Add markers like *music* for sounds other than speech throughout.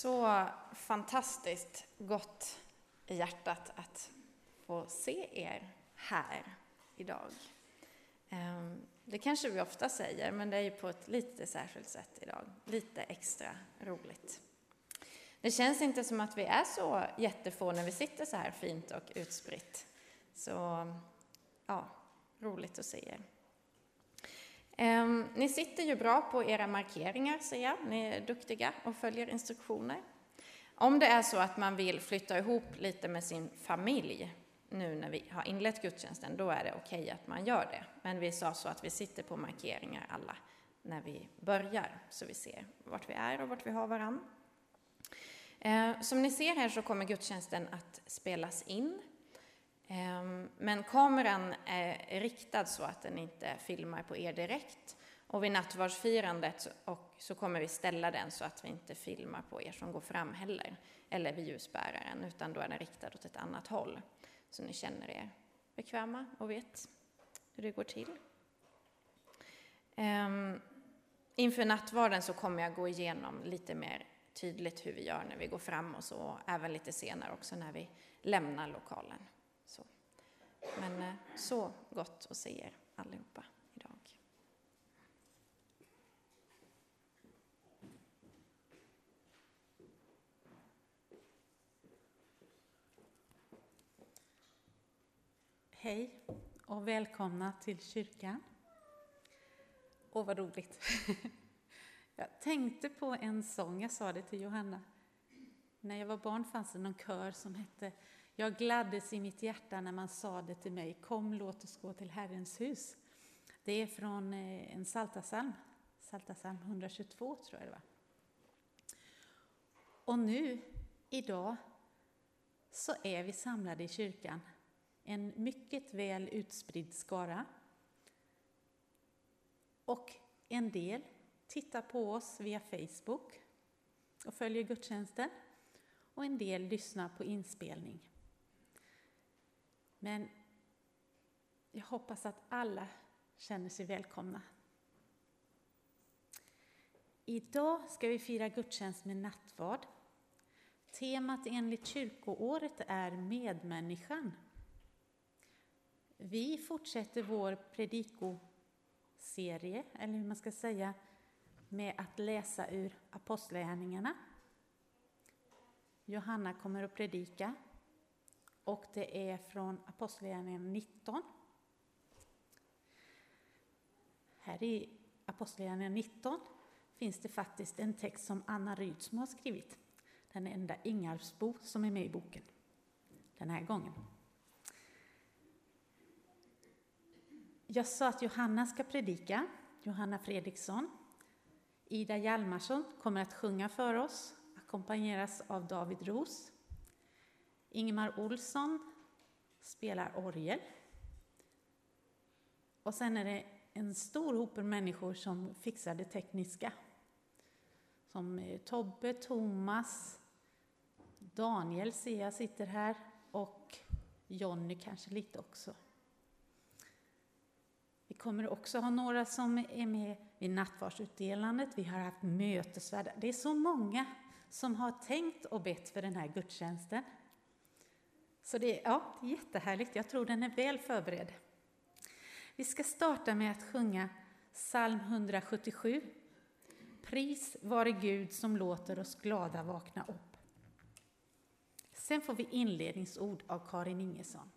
så fantastiskt gott i hjärtat att få se er här idag. Ehm, det kanske vi ofta säger, men det är ju på ett lite särskilt sätt idag. Lite extra roligt. Det känns inte som att vi är så jättefå när vi sitter så här fint och utspritt. Så ja, roligt att se er. Ehm, ni sitter ju bra på era markeringar, ser jag. Ni är duktiga och följer instruktioner. Om det är så att man vill flytta ihop lite med sin familj nu när vi har inlett gudstjänsten, då är det okej okay att man gör det. Men vi sa så att vi sitter på markeringar alla när vi börjar, så vi ser vart vi är och vart vi har varann. Ehm, som ni ser här så kommer gudstjänsten att spelas in Ehm, men kameran är riktad så att den inte filmar på er direkt. Och vid nattvardsfirandet så kommer vi ställa den så att vi inte filmar på er som går fram heller, eller vid ljusbäraren, utan då är den riktad åt ett annat håll. Så ni känner er bekväma och vet hur det går till. Ehm, inför nattvarden så kommer jag gå igenom lite mer tydligt hur vi gör när vi går fram och så, även lite senare också när vi lämnar lokalen. Men eh, så gott att se er allihopa idag. Hej och välkomna till kyrkan. Åh, vad roligt. *laughs* Jag tänkte på en sång, jag sa det till Johanna. När jag var barn fanns det någon kör som hette jag gladdes i mitt hjärta när man sa det till mig, kom låt oss gå till Herrens hus. Det är från eh, en Saltasalm, Saltasalm 122 tror jag det var. Och nu, idag, så är vi samlade i kyrkan. En mycket väl utspridd skara. Och en del tittar på oss via Facebook och följer gudstjänsten. Och en del lyssnar på inspelning. Men jag hoppas att alla känner sig välkomna. Idag ska vi fira gudstjänst med nattvard. Temat enligt kyrkoåret är medmänniskan. Vi fortsätter vår predikoserie, eller hur man ska säga, med att läsa ur Apostlagärningarna. Johanna kommer att predika och det är från Apostlagärningarna 19. Här i Apostlagärningarna 19 finns det faktiskt en text som Anna Rydsmo har skrivit. Den enda Ingarpsbo som är med i boken den här gången. Jag sa att Johanna ska predika, Johanna Fredriksson. Ida Hjalmarsson kommer att sjunga för oss, ackompanjeras av David Ros. Ingemar Olsson spelar orgel. Och sen är det en stor hop människor som fixar det tekniska. Som eh, Tobbe, Thomas, Daniel ser jag sitter här och Jonny kanske lite också. Vi kommer också ha några som är med vid nattvardsutdelandet. Vi har haft mötesvärdar. Det är så många som har tänkt och bett för den här gudstjänsten. Så det, ja, det är jättehärligt. Jag tror den är väl förberedd. Vi ska starta med att sjunga psalm 177. Pris vare Gud som låter oss glada vakna upp. Sen får vi inledningsord av Karin Ingesson.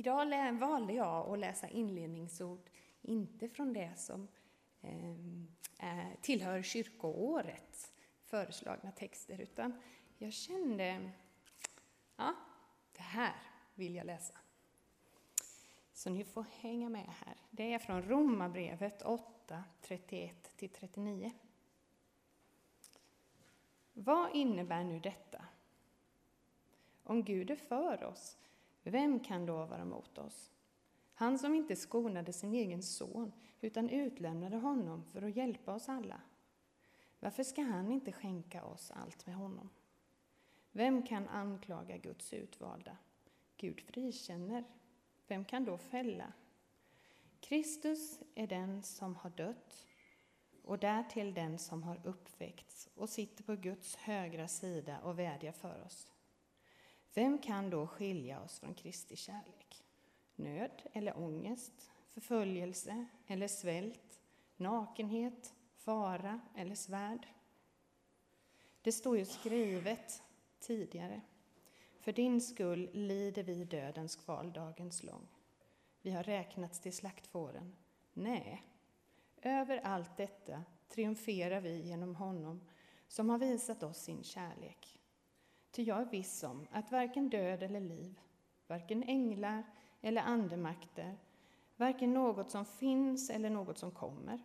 Idag valde jag att läsa inledningsord, inte från det som ehm, eh, tillhör kyrkoårets föreslagna texter, utan jag kände, ja, det här vill jag läsa. Så ni får hänga med här. Det är från Romarbrevet 8, 31-39. Vad innebär nu detta? Om Gud är för oss, vem kan då vara mot oss? Han som inte skonade sin egen son, utan utlämnade honom för att hjälpa oss alla. Varför ska han inte skänka oss allt med honom? Vem kan anklaga Guds utvalda? Gud frikänner. Vem kan då fälla? Kristus är den som har dött och därtill den som har uppväckts och sitter på Guds högra sida och vädjar för oss. Vem kan då skilja oss från Kristi kärlek? Nöd eller ångest, förföljelse eller svält, nakenhet, fara eller svärd? Det står ju skrivet tidigare. För din skull lider vi dödens kval dagens lång. Vi har räknats till slaktfåren. Nej, över allt detta triumferar vi genom honom som har visat oss sin kärlek. Ty jag är viss om att varken död eller liv, varken änglar eller andemakter, varken något som finns eller något som kommer,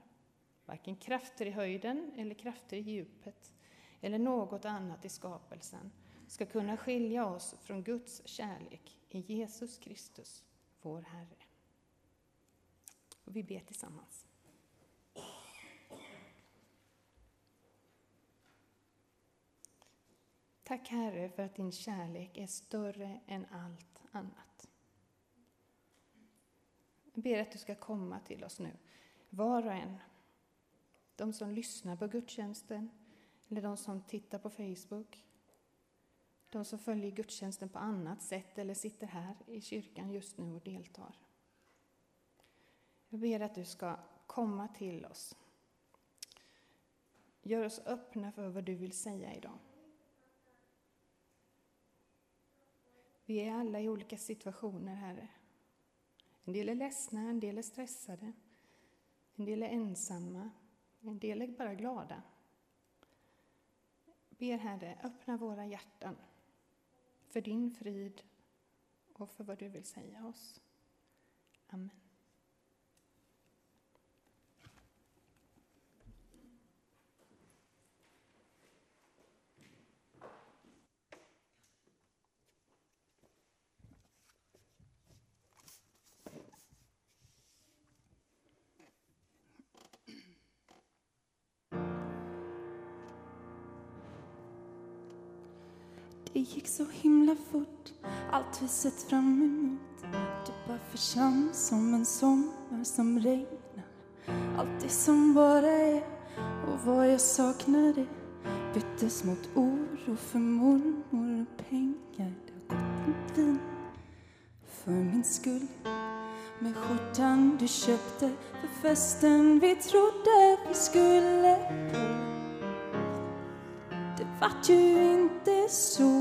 varken krafter i höjden eller krafter i djupet eller något annat i skapelsen ska kunna skilja oss från Guds kärlek i Jesus Kristus, vår Herre. Och vi ber tillsammans. Tack Herre för att din kärlek är större än allt annat. Jag ber att du ska komma till oss nu, var och en. De som lyssnar på gudstjänsten eller de som tittar på Facebook. De som följer gudstjänsten på annat sätt eller sitter här i kyrkan just nu och deltar. Jag ber att du ska komma till oss. Gör oss öppna för vad du vill säga idag. Vi är alla i olika situationer, Herre. En del är ledsna, en del är stressade, en del är ensamma, en del är bara glada. Ber Herre, öppna våra hjärtan för din frid och för vad du vill säga oss. Amen. Det gick så himla fort, allt vi sett fram emot. Det bara försvann som en sommar som regnar. Allt det som bara är och vad jag saknade byttes mot oro för mormor och pengar. Det har gått en vin för min skull. Med skjortan du köpte för festen vi trodde vi skulle på Det vart ju inte så.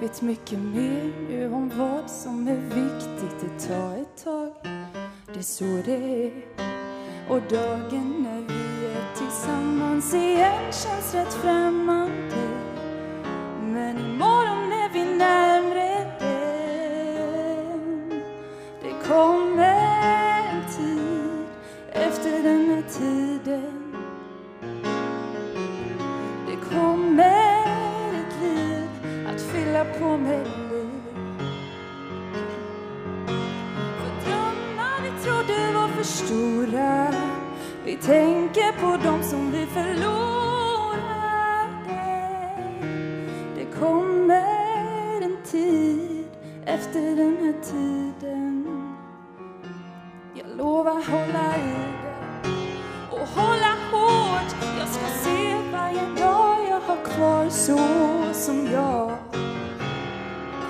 Vet mycket mer nu om vad som är viktigt. Det tar ett tag, det är så det är. Och dagen när vi är tillsammans igen känns rätt främmande. Gör så som jag.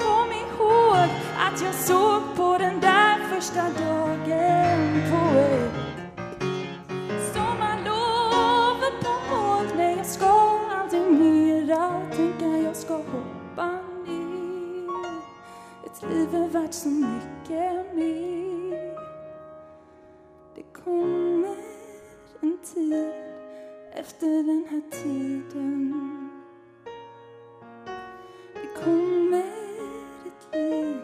Kom ihåg att jag såg på den där första dagen på ett sommarlov på mål Nej, jag ska aldrig mera tänka jag ska hoppa ner. Ett liv är värt så mycket mer. Det kommer en tid efter den här tiden kommer ett liv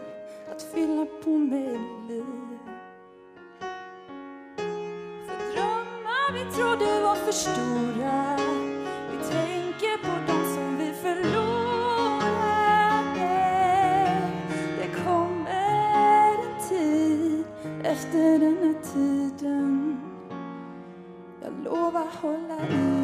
att fylla på med liv. För drömmar vi trodde var för stora Vi tänker på dem som vi förlorade. Det kommer en tid efter den här tiden. Jag lovar hålla i.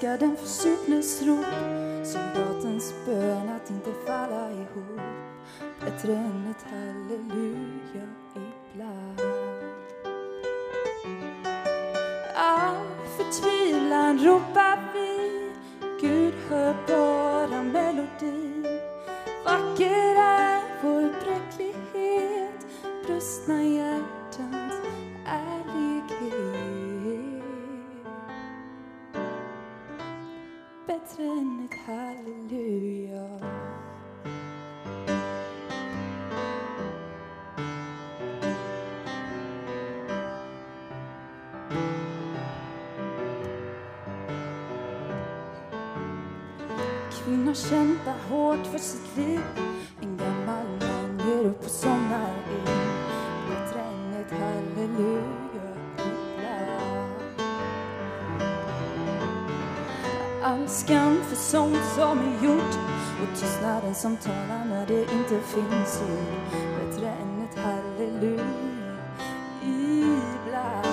älskar den försupnes rop, soldatens bön att inte falla ihop bättre än ett halleluja ibland. All förtvivlan ropar halleluja All skam för sånt som är gjort Och tystnaden som talar när det inte finns ord. Bättre än ett halleluja ibland.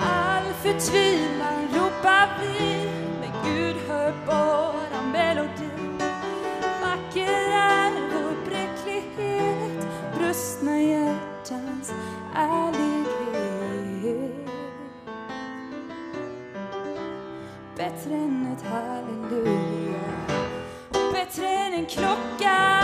All förtvivlan ropar vi. Bättre än ett halleluja. Och bättre än en klocka.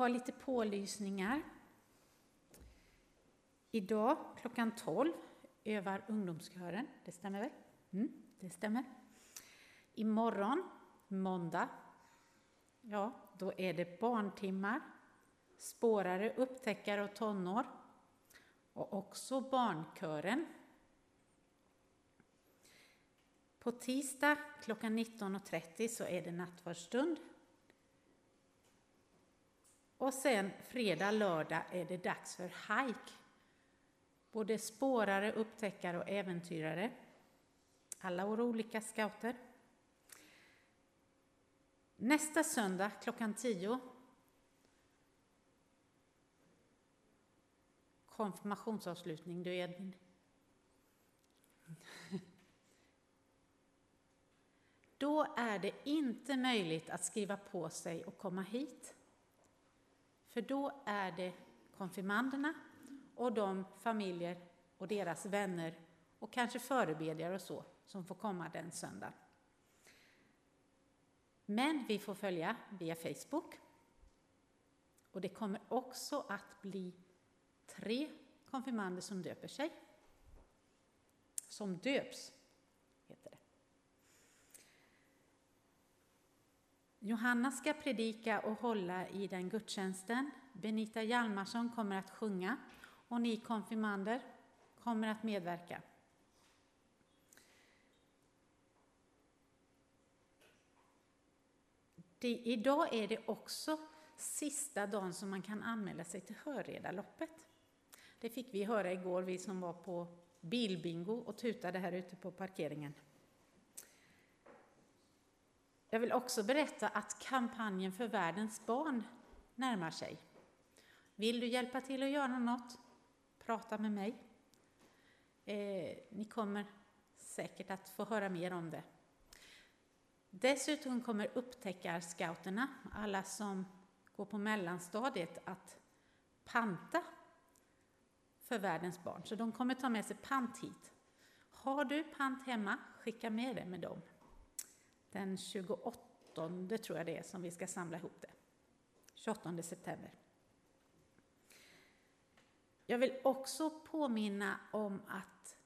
Har lite pålysningar. Idag klockan 12 övar ungdomskören. Det stämmer väl? Mm, det stämmer. Imorgon, måndag, ja, då är det barntimmar, spårare, upptäckare och tonår och också barnkören. På tisdag klockan 19.30 så är det nattvardsstund. Och sen fredag, lördag är det dags för hike. Både spårare, upptäckare och äventyrare. Alla våra olika scouter. Nästa söndag klockan 10 konfirmationsavslutning, du Edvin. Då är det inte möjligt att skriva på sig och komma hit. För då är det konfirmanderna och de familjer och deras vänner och kanske förebedjare och så som får komma den söndagen. Men vi får följa via Facebook. Och det kommer också att bli tre konfirmander som döper sig. Som döps, heter det. Johanna ska predika och hålla i den gudstjänsten. Benita Hjalmarsson kommer att sjunga och ni konfirmander kommer att medverka. Det, idag är det också sista dagen som man kan anmäla sig till Hörredaloppet. Det fick vi höra igår, vi som var på bilbingo och tutade här ute på parkeringen. Jag vill också berätta att kampanjen för världens barn närmar sig. Vill du hjälpa till att göra något? Prata med mig. Eh, ni kommer säkert att få höra mer om det. Dessutom kommer upptäckarscouterna, alla som går på mellanstadiet, att panta för världens barn. Så de kommer ta med sig pant hit. Har du pant hemma, skicka med det med dem. Den 28 tror jag det är som vi ska samla ihop det. 28 september. Jag vill också påminna om att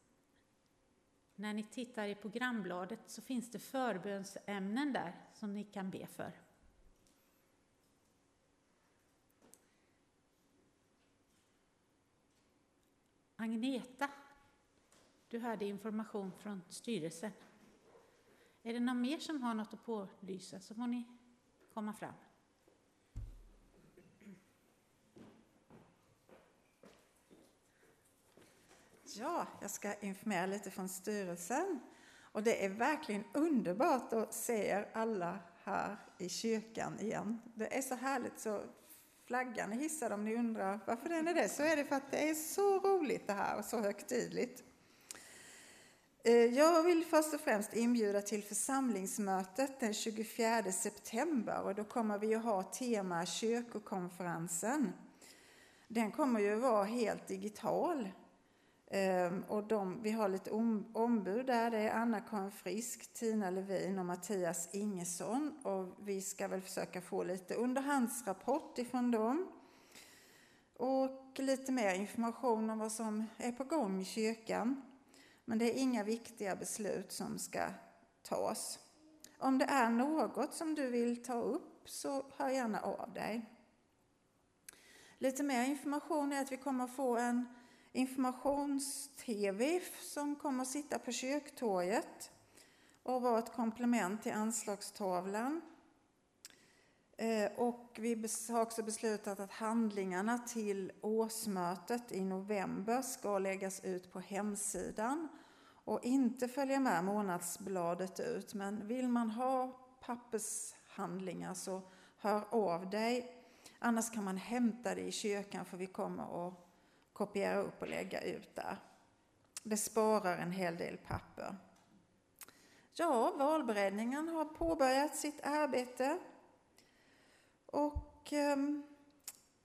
när ni tittar i programbladet så finns det förbönsämnen där som ni kan be för. Agneta, du hade information från styrelsen. Är det någon mer som har något att pålysa så får ni komma fram. Ja, jag ska informera lite från styrelsen. Och det är verkligen underbart att se er alla här i kyrkan igen. Det är så härligt så flaggan är hissad om ni undrar varför den är det, så är det för att det är så roligt det här och så högtidligt. Eh, jag vill först och främst inbjuda till församlingsmötet den 24 september och då kommer vi att ha tema kyrkokonferensen. Den kommer ju vara helt digital ehm, och de, vi har lite ombud där. Det är Anna-Karin Frisk, Tina Levin och Mattias Ingesson. Och vi ska väl försöka få lite underhandsrapport ifrån dem. Och lite mer information om vad som är på gång i kyrkan. Men det är inga viktiga beslut som ska tas. Om det är något som du vill ta upp så hör gärna av dig. Lite mer information är att vi kommer få en informations-tv som kommer att sitta på kyrktorget och vara ett komplement till anslagstavlan. Eh, och vi har också beslutat att handlingarna till årsmötet i november ska läggas ut på hemsidan och inte följa med månadsbladet ut. Men vill man ha pappershandlingar så hör av dig. Annars kan man hämta det i kyrkan för vi kommer att kopiera upp och lägga ut där. Det sparar en hel del papper. Ja, valberedningen har påbörjat sitt arbete. Och eh,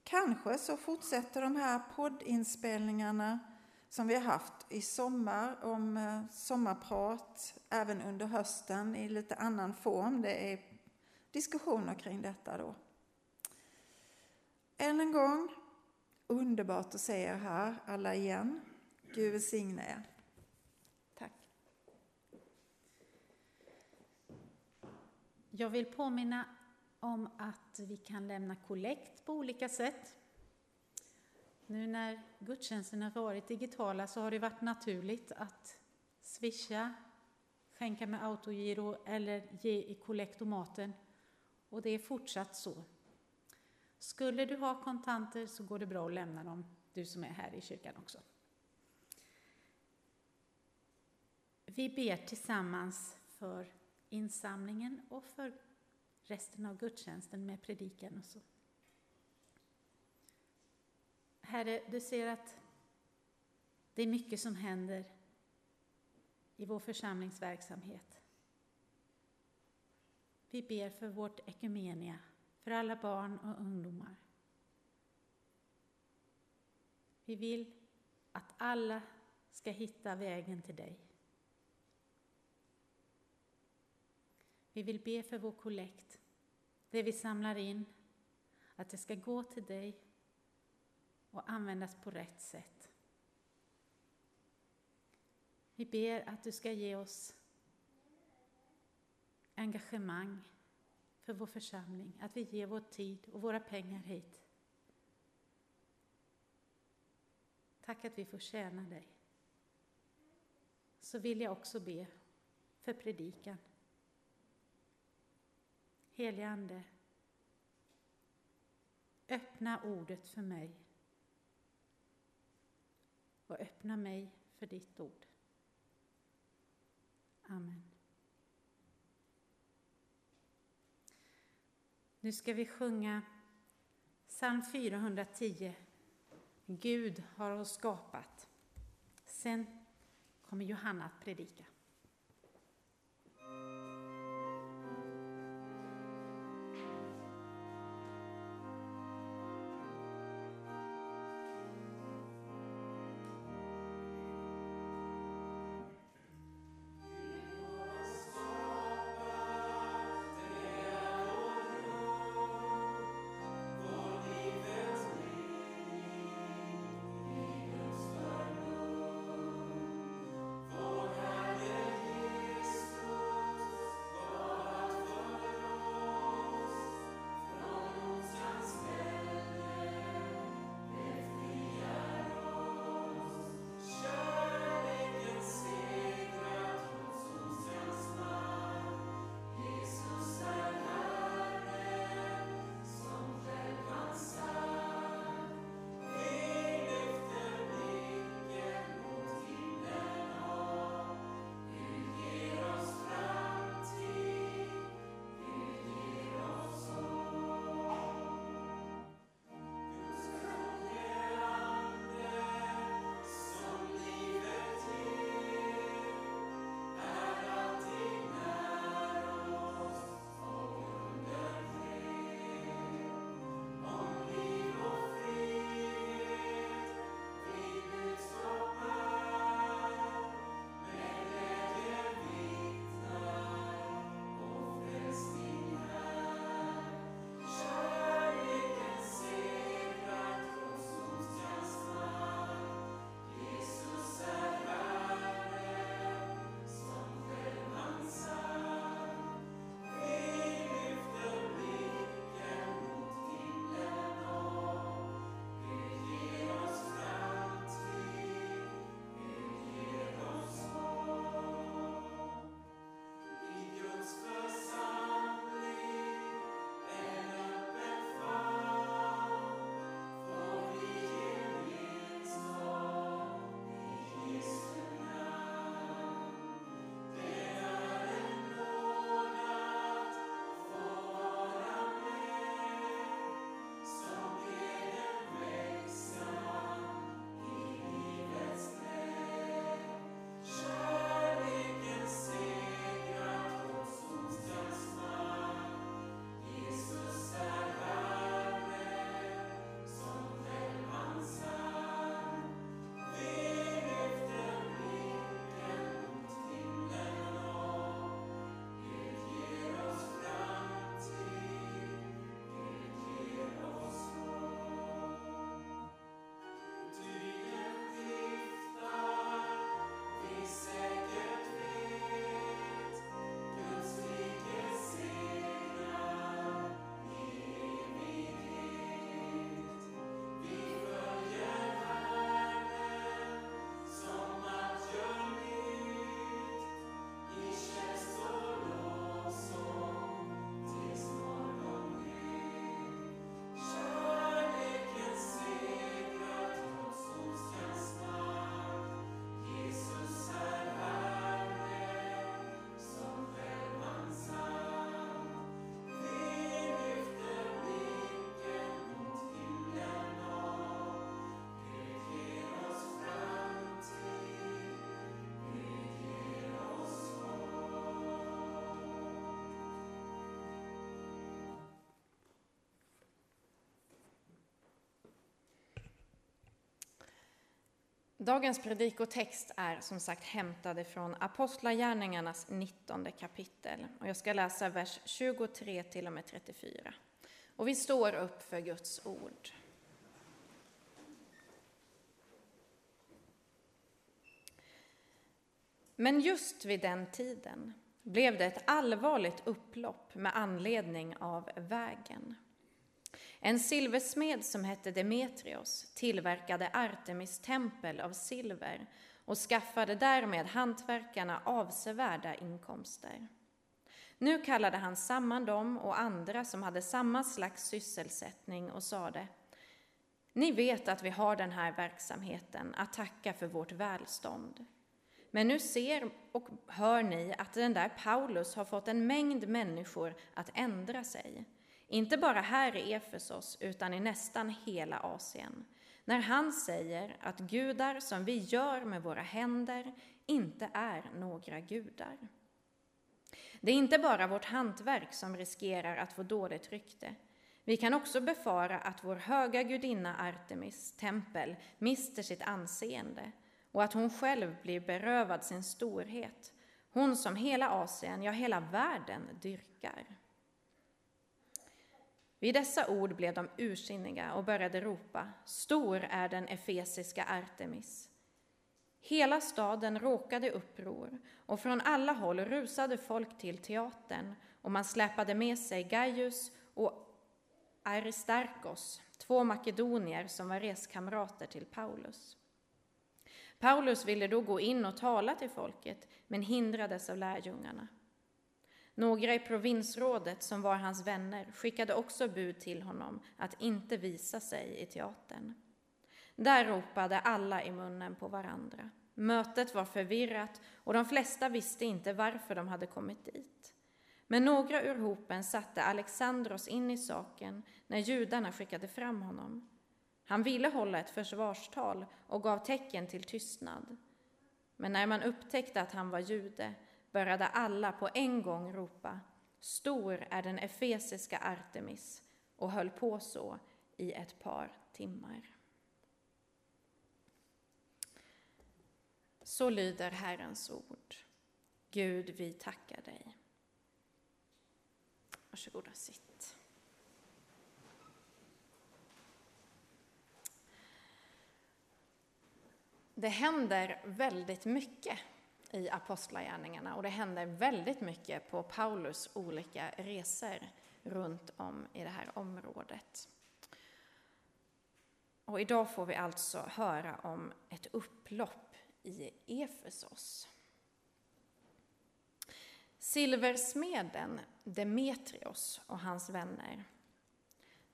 kanske så fortsätter de här poddinspelningarna som vi har haft i sommar om eh, sommarprat även under hösten i lite annan form. Det är diskussioner kring detta då. Än en gång, underbart att se er här alla igen. Gud välsigne er. Tack. Jag vill påminna om att vi kan lämna kollekt på olika sätt. Nu när gudstjänsterna varit digitala så har det varit naturligt att swisha, skänka med autogiro eller ge i kollektomaten. Och det är fortsatt så. Skulle du ha kontanter så går det bra att lämna dem, du som är här i kyrkan också. Vi ber tillsammans för insamlingen och för resten av gudstjänsten med predikan och så. Herre, du ser att det är mycket som händer i vår församlingsverksamhet. Vi ber för vårt ekumenia, för alla barn och ungdomar. Vi vill att alla ska hitta vägen till dig. Vi vill be för vår kollekt, det vi samlar in, att det ska gå till dig och användas på rätt sätt. Vi ber att du ska ge oss engagemang för vår församling, att vi ger vår tid och våra pengar hit. Tack att vi får tjäna dig. Så vill jag också be för predikan. Helige Ande, öppna ordet för mig och öppna mig för ditt ord. Amen. Nu ska vi sjunga psalm 410. Gud har oss skapat. Sen kommer Johanna att predika. Dagens predikotext är som sagt hämtad från Apostlagärningarnas 19 kapitel och jag ska läsa vers 23 till och med 34. Och vi står upp för Guds ord. Men just vid den tiden blev det ett allvarligt upplopp med anledning av vägen. En silversmed som hette Demetrios tillverkade Artemis tempel av silver och skaffade därmed hantverkarna avsevärda inkomster. Nu kallade han samman dem och andra som hade samma slags sysselsättning och sade Ni vet att vi har den här verksamheten att tacka för vårt välstånd. Men nu ser och hör ni att den där Paulus har fått en mängd människor att ändra sig. Inte bara här i Efesos, utan i nästan hela Asien. När han säger att gudar som vi gör med våra händer inte är några gudar. Det är inte bara vårt hantverk som riskerar att få dåligt rykte. Vi kan också befara att vår höga gudinna Artemis tempel mister sitt anseende och att hon själv blir berövad sin storhet, hon som hela Asien, ja hela världen dyrkar. Vid dessa ord blev de ursinniga och började ropa, stor är den efesiska Artemis. Hela staden råkade i uppror och från alla håll rusade folk till teatern och man släpade med sig Gaius och Aristarkos, två makedonier som var reskamrater till Paulus. Paulus ville då gå in och tala till folket, men hindrades av lärjungarna. Några i provinsrådet som var hans vänner skickade också bud till honom att inte visa sig i teatern. Där ropade alla i munnen på varandra. Mötet var förvirrat och de flesta visste inte varför de hade kommit dit. Men några ur hopen satte Alexandros in i saken när judarna skickade fram honom. Han ville hålla ett försvarstal och gav tecken till tystnad. Men när man upptäckte att han var jude började alla på en gång ropa Stor är den efesiska Artemis och höll på så i ett par timmar. Så lyder Herrens ord. Gud, vi tackar dig. Varsågoda, sitt. Det händer väldigt mycket i Apostlagärningarna och det händer väldigt mycket på Paulus olika resor runt om i det här området. Och idag får vi alltså höra om ett upplopp i Efesos. Silversmeden Demetrios och hans vänner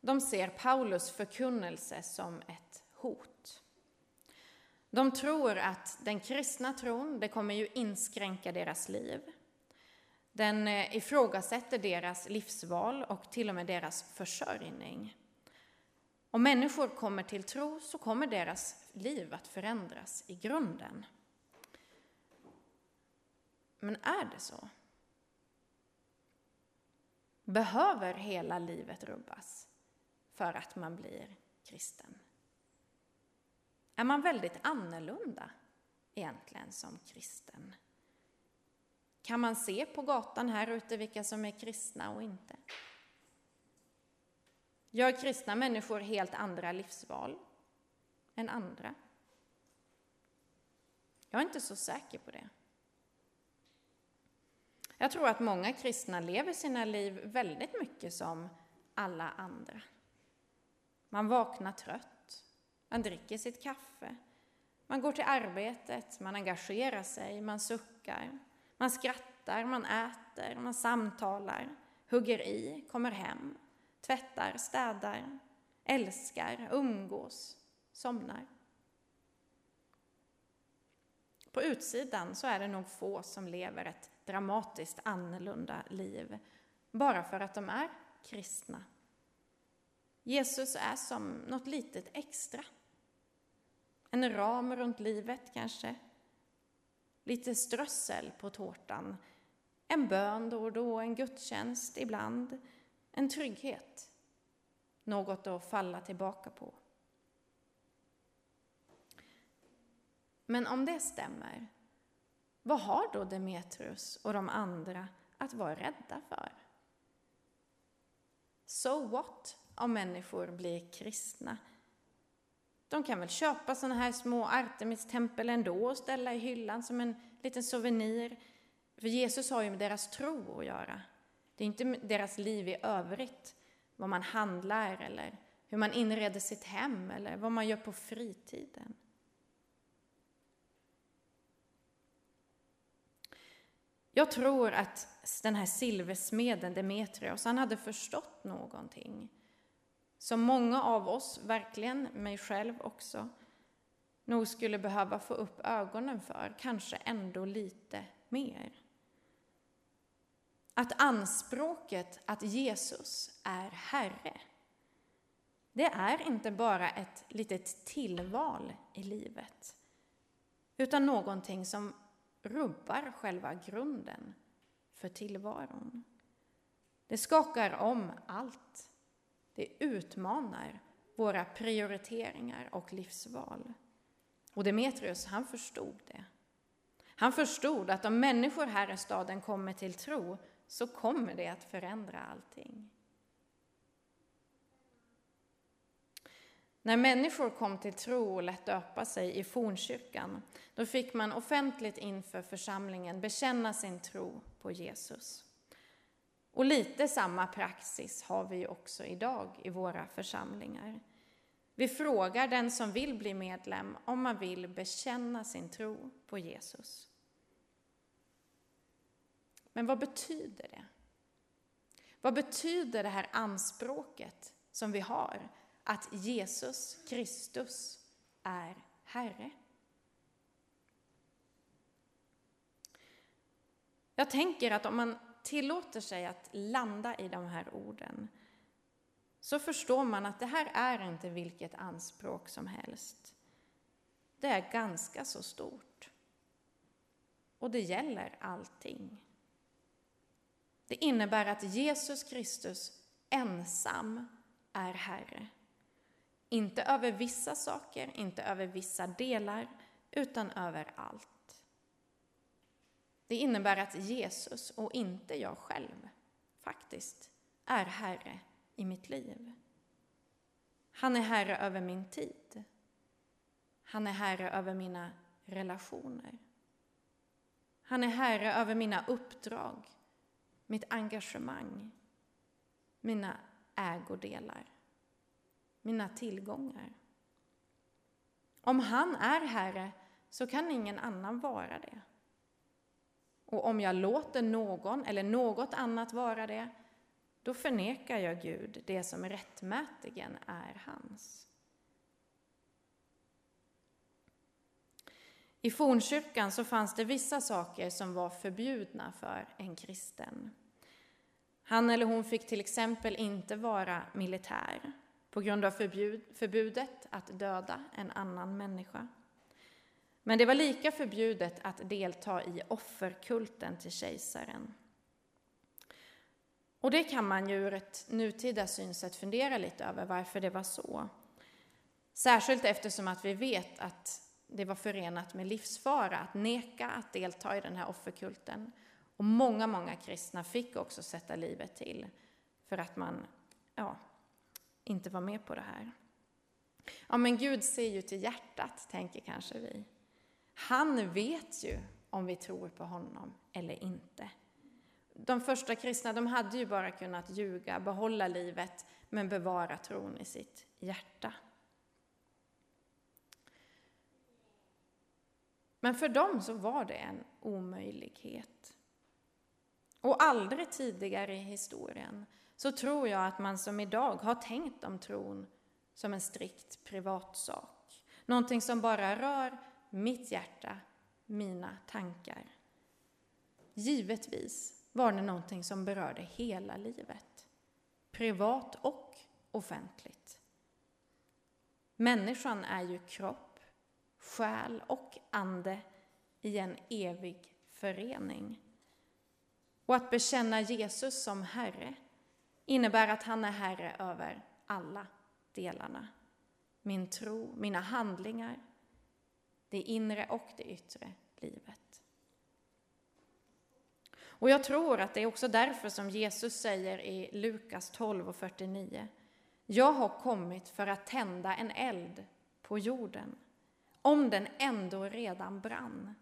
de ser Paulus förkunnelse som ett hot. De tror att den kristna tron, det kommer ju inskränka deras liv. Den eh, ifrågasätter deras livsval och till och med deras försörjning. Om människor kommer till tro så kommer deras liv att förändras i grunden. Men är det så? Behöver hela livet rubbas för att man blir kristen? Är man väldigt annorlunda egentligen som kristen. Kan man se på gatan här ute vilka som är kristna och inte? Gör kristna människor helt andra livsval än andra? Jag är inte så säker på det. Jag tror att många kristna lever sina liv väldigt mycket som alla andra. Man vaknar trött man dricker sitt kaffe. Man går till arbetet, man engagerar sig, man suckar. Man skrattar, man äter, man samtalar, hugger i, kommer hem, tvättar, städar, älskar, umgås, somnar. På utsidan så är det nog få som lever ett dramatiskt annorlunda liv bara för att de är kristna. Jesus är som något litet extra. En ram runt livet kanske. Lite strössel på tårtan. En bön då och då, en gudstjänst ibland. En trygghet. Något att falla tillbaka på. Men om det stämmer, vad har då Demetrius och de andra att vara rädda för? So what om människor blir kristna? De kan väl köpa sådana här små Artemis-tempel ändå och ställa i hyllan som en liten souvenir. För Jesus har ju med deras tro att göra. Det är inte deras liv i övrigt, vad man handlar eller hur man inreder sitt hem eller vad man gör på fritiden. Jag tror att den här silversmeden Demetrios, han hade förstått någonting. Som många av oss, verkligen mig själv också, nog skulle behöva få upp ögonen för, kanske ändå lite mer. Att anspråket att Jesus är Herre, det är inte bara ett litet tillval i livet, utan någonting som rubbar själva grunden för tillvaron. Det skakar om allt. Det utmanar våra prioriteringar och livsval. Och Demetrius, han förstod det. Han förstod att om människor här i staden kommer till tro så kommer det att förändra allting. När människor kom till tro och lät döpa sig i fornkyrkan, då fick man offentligt inför församlingen bekänna sin tro på Jesus. Och lite samma praxis har vi också idag i våra församlingar. Vi frågar den som vill bli medlem om man vill bekänna sin tro på Jesus. Men vad betyder det? Vad betyder det här anspråket som vi har att Jesus Kristus är Herre. Jag tänker att om man tillåter sig att landa i de här orden så förstår man att det här är inte vilket anspråk som helst. Det är ganska så stort. Och det gäller allting. Det innebär att Jesus Kristus ensam är Herre. Inte över vissa saker, inte över vissa delar, utan över allt. Det innebär att Jesus, och inte jag själv, faktiskt är Herre i mitt liv. Han är Herre över min tid. Han är Herre över mina relationer. Han är Herre över mina uppdrag, mitt engagemang, mina ägodelar mina tillgångar. Om han är Herre så kan ingen annan vara det. Och om jag låter någon eller något annat vara det, då förnekar jag Gud det som rättmätigen är hans. I fornkyrkan så fanns det vissa saker som var förbjudna för en kristen. Han eller hon fick till exempel inte vara militär på grund av förbud, förbudet att döda en annan människa. Men det var lika förbjudet att delta i offerkulten till kejsaren. Och det kan man ju ur ett nutida synsätt fundera lite över varför det var så. Särskilt eftersom att vi vet att det var förenat med livsfara att neka att delta i den här offerkulten. Och många, många kristna fick också sätta livet till för att man ja, inte var med på det här. Ja, men Gud ser ju till hjärtat, tänker kanske vi. Han vet ju om vi tror på honom eller inte. De första kristna de hade ju bara kunnat ljuga, behålla livet, men bevara tron i sitt hjärta. Men för dem så var det en omöjlighet. Och aldrig tidigare i historien så tror jag att man som idag har tänkt om tron som en strikt privatsak. Någonting som bara rör mitt hjärta, mina tankar. Givetvis var det någonting som berörde hela livet. Privat och offentligt. Människan är ju kropp, själ och ande i en evig förening. Och att bekänna Jesus som Herre innebär att han är Herre över alla delarna. Min tro, mina handlingar, det inre och det yttre livet. Och jag tror att det är också därför som Jesus säger i Lukas 12 och 49 Jag har kommit för att tända en eld på jorden, om den ändå redan brann.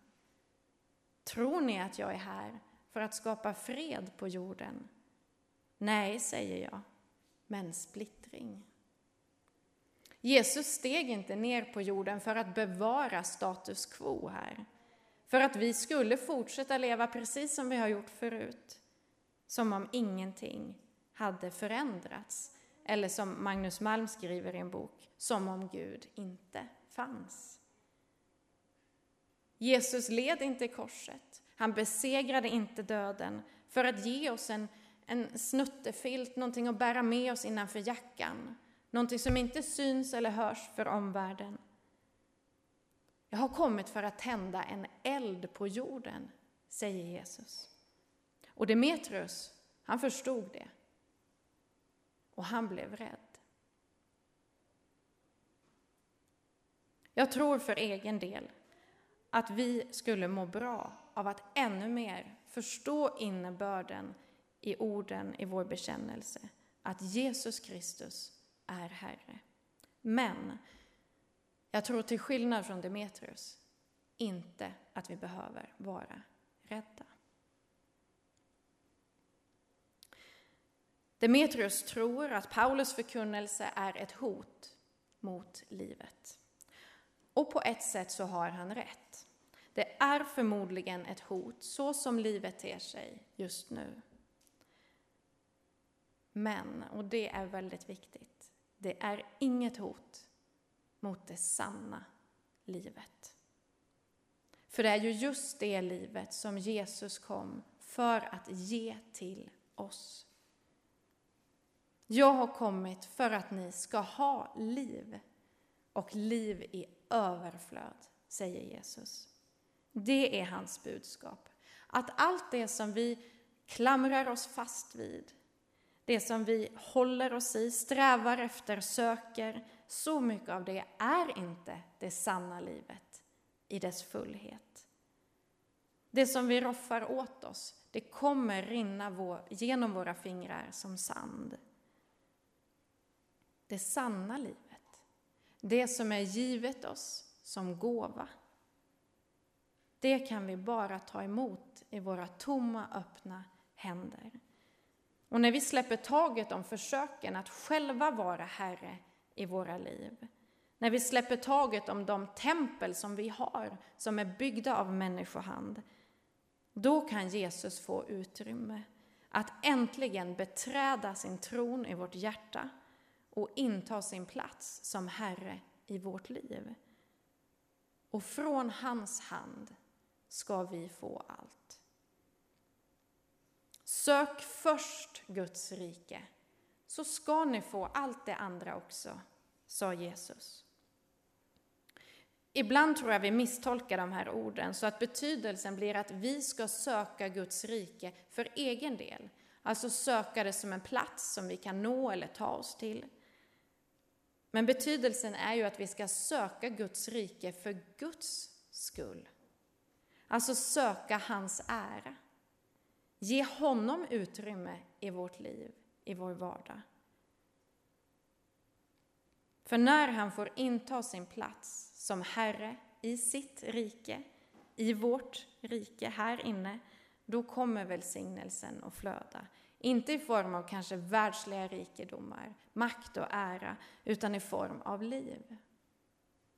Tror ni att jag är här för att skapa fred på jorden? Nej, säger jag, men splittring. Jesus steg inte ner på jorden för att bevara status quo här. För att vi skulle fortsätta leva precis som vi har gjort förut. Som om ingenting hade förändrats. Eller som Magnus Malm skriver i en bok, som om Gud inte fanns. Jesus led inte korset. Han besegrade inte döden för att ge oss en, en snuttefilt, någonting att bära med oss innanför jackan. Någonting som inte syns eller hörs för omvärlden. Jag har kommit för att tända en eld på jorden, säger Jesus. Och Demetrius, han förstod det. Och han blev rädd. Jag tror för egen del att vi skulle må bra av att ännu mer förstå innebörden i orden i vår bekännelse, att Jesus Kristus är Herre. Men jag tror till skillnad från Demetrius inte att vi behöver vara rädda. Demetrius tror att Paulus förkunnelse är ett hot mot livet. Och på ett sätt så har han rätt. Det är förmodligen ett hot så som livet ter sig just nu. Men, och det är väldigt viktigt, det är inget hot mot det sanna livet. För det är ju just det livet som Jesus kom för att ge till oss. Jag har kommit för att ni ska ha liv och liv i överflöd, säger Jesus. Det är hans budskap. Att allt det som vi klamrar oss fast vid, det som vi håller oss i, strävar efter, söker, så mycket av det är inte det sanna livet i dess fullhet. Det som vi roffar åt oss, det kommer rinna vår, genom våra fingrar som sand. Det sanna livet, det som är givet oss som gåva, det kan vi bara ta emot i våra tomma, öppna händer. Och när vi släpper taget om försöken att själva vara Herre i våra liv, när vi släpper taget om de tempel som vi har, som är byggda av människohand, då kan Jesus få utrymme att äntligen beträda sin tron i vårt hjärta och inta sin plats som Herre i vårt liv. Och från hans hand ska vi få allt. Sök först Guds rike, så ska ni få allt det andra också, sa Jesus. Ibland tror jag vi misstolkar de här orden så att betydelsen blir att vi ska söka Guds rike för egen del. Alltså söka det som en plats som vi kan nå eller ta oss till. Men betydelsen är ju att vi ska söka Guds rike för Guds skull. Alltså söka hans ära. Ge honom utrymme i vårt liv, i vår vardag. För när han får inta sin plats som Herre i sitt rike, i vårt rike här inne, då kommer välsignelsen att flöda. Inte i form av kanske världsliga rikedomar, makt och ära, utan i form av liv.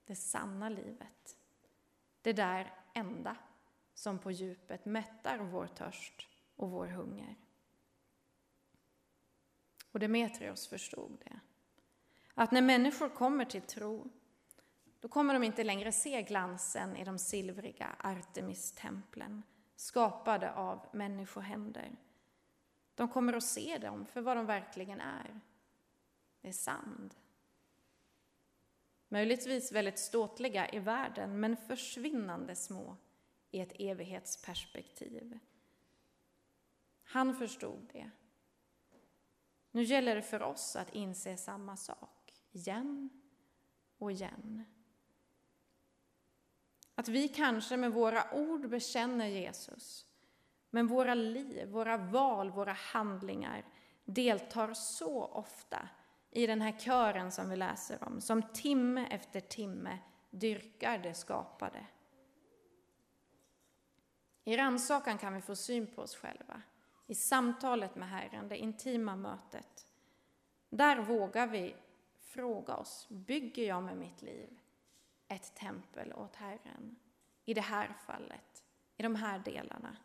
Det sanna livet. Det där enda som på djupet mättar vår törst och vår hunger. Och Demetrios förstod det. Att när människor kommer till tro, då kommer de inte längre se glansen i de silvriga Artemis-templen skapade av människohänder. De kommer att se dem för vad de verkligen är. Det är sand. Möjligtvis väldigt ståtliga i världen, men försvinnande små i ett evighetsperspektiv. Han förstod det. Nu gäller det för oss att inse samma sak, igen och igen. Att vi kanske med våra ord bekänner Jesus, men våra liv, våra val, våra handlingar deltar så ofta i den här kören som vi läser om, som timme efter timme dyrkar det skapade. I rannsakan kan vi få syn på oss själva, i samtalet med Herren, det intima mötet. Där vågar vi fråga oss, bygger jag med mitt liv ett tempel åt Herren? I det här fallet, i de här delarna.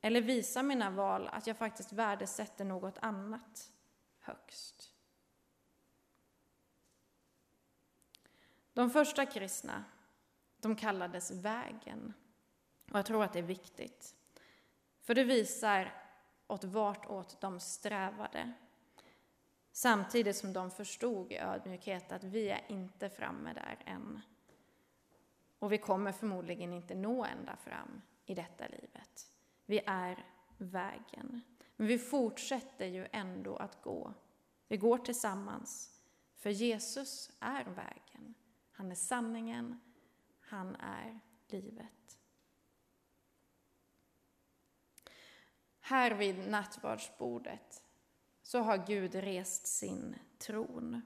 Eller visar mina val att jag faktiskt värdesätter något annat högst? De första kristna, de kallades vägen. Och jag tror att det är viktigt. För det visar åt vartåt de strävade. Samtidigt som de förstod i ödmjukhet att vi är inte framme där än. Och vi kommer förmodligen inte nå ända fram i detta livet. Vi är vägen. Men vi fortsätter ju ändå att gå. Vi går tillsammans. För Jesus är vägen. Han är sanningen. Han är livet. Här vid nattvardsbordet så har Gud rest sin tron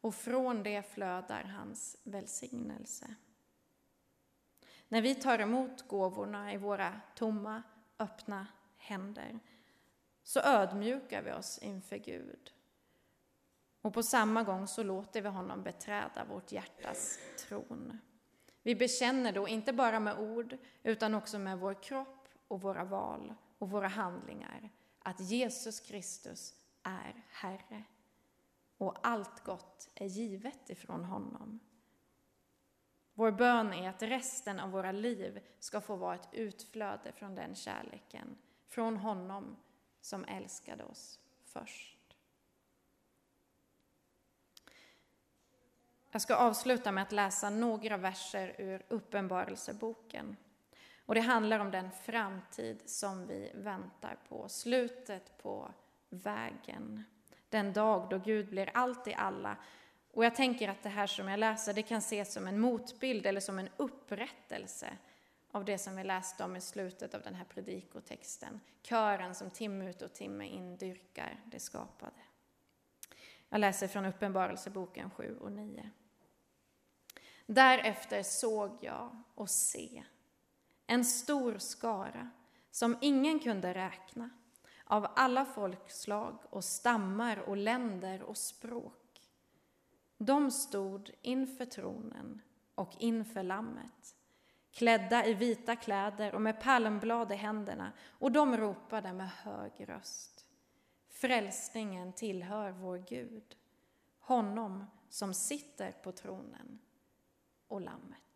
och från det flödar hans välsignelse. När vi tar emot gåvorna i våra tomma, öppna händer så ödmjukar vi oss inför Gud. Och på samma gång så låter vi honom beträda vårt hjärtas tron. Vi bekänner då inte bara med ord utan också med vår kropp och våra val och våra handlingar att Jesus Kristus är Herre och allt gott är givet ifrån honom. Vår bön är att resten av våra liv ska få vara ett utflöde från den kärleken, från honom som älskade oss först. Jag ska avsluta med att läsa några verser ur Uppenbarelseboken. Och det handlar om den framtid som vi väntar på, slutet på vägen. Den dag då Gud blir allt i alla. Och jag tänker att det här som jag läser, det kan ses som en motbild eller som en upprättelse av det som vi läste om i slutet av den här predikotexten. Kören som timme ut och timme in dyrkar det skapade. Jag läser från Uppenbarelseboken 7 och 9. Därefter såg jag och se en stor skara som ingen kunde räkna av alla folkslag och stammar och länder och språk. De stod inför tronen och inför Lammet, klädda i vita kläder och med palmblad i händerna, och de ropade med hög röst. Frälsningen tillhör vår Gud, honom som sitter på tronen och Lammet.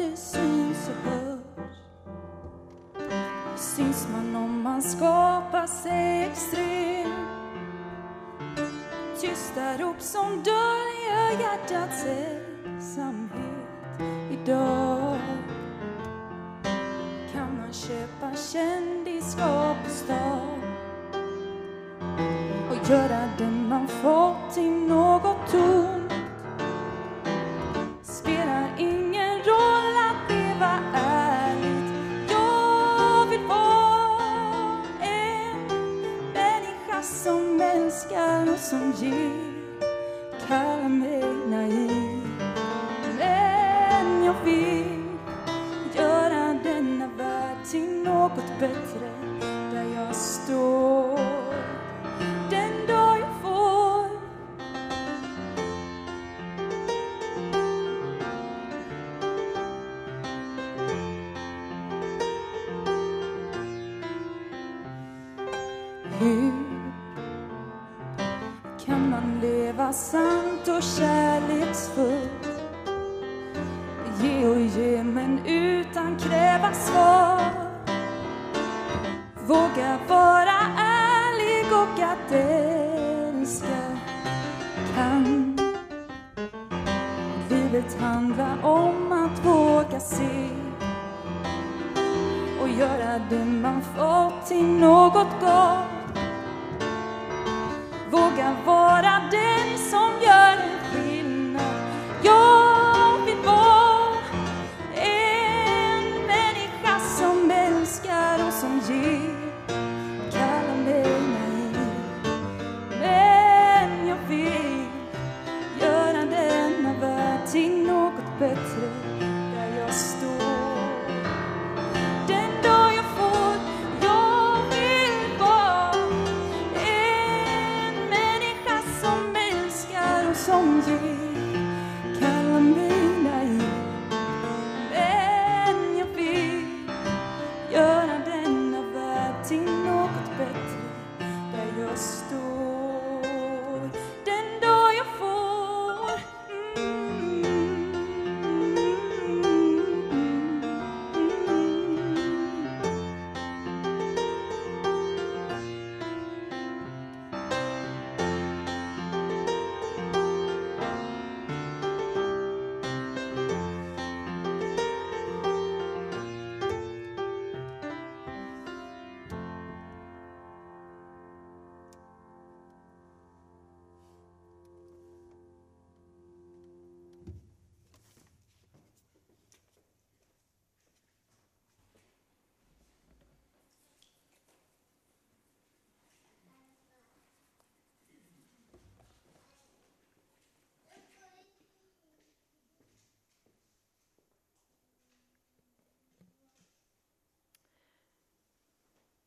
Det syns och hörs. Syns man om man skapar sig extrem. Tysta rop som döljer hjärtats ensamhet. Idag kan man köpa kändisskap och stan och göra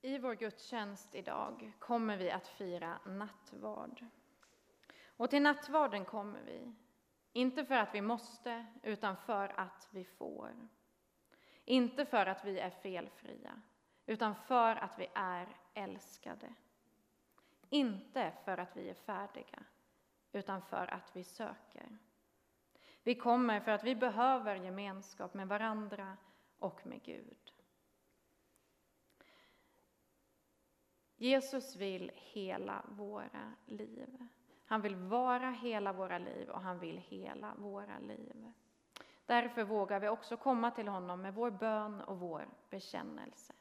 I vår gudstjänst idag kommer vi att fira nattvard. Och till nattvarden kommer vi, inte för att vi måste, utan för att vi får. Inte för att vi är felfria, utan för att vi är älskade. Inte för att vi är färdiga, utan för att vi söker. Vi kommer för att vi behöver gemenskap med varandra och med Gud. Jesus vill hela våra liv. Han vill vara hela våra liv och han vill hela våra liv. Därför vågar vi också komma till honom med vår bön och vår bekännelse.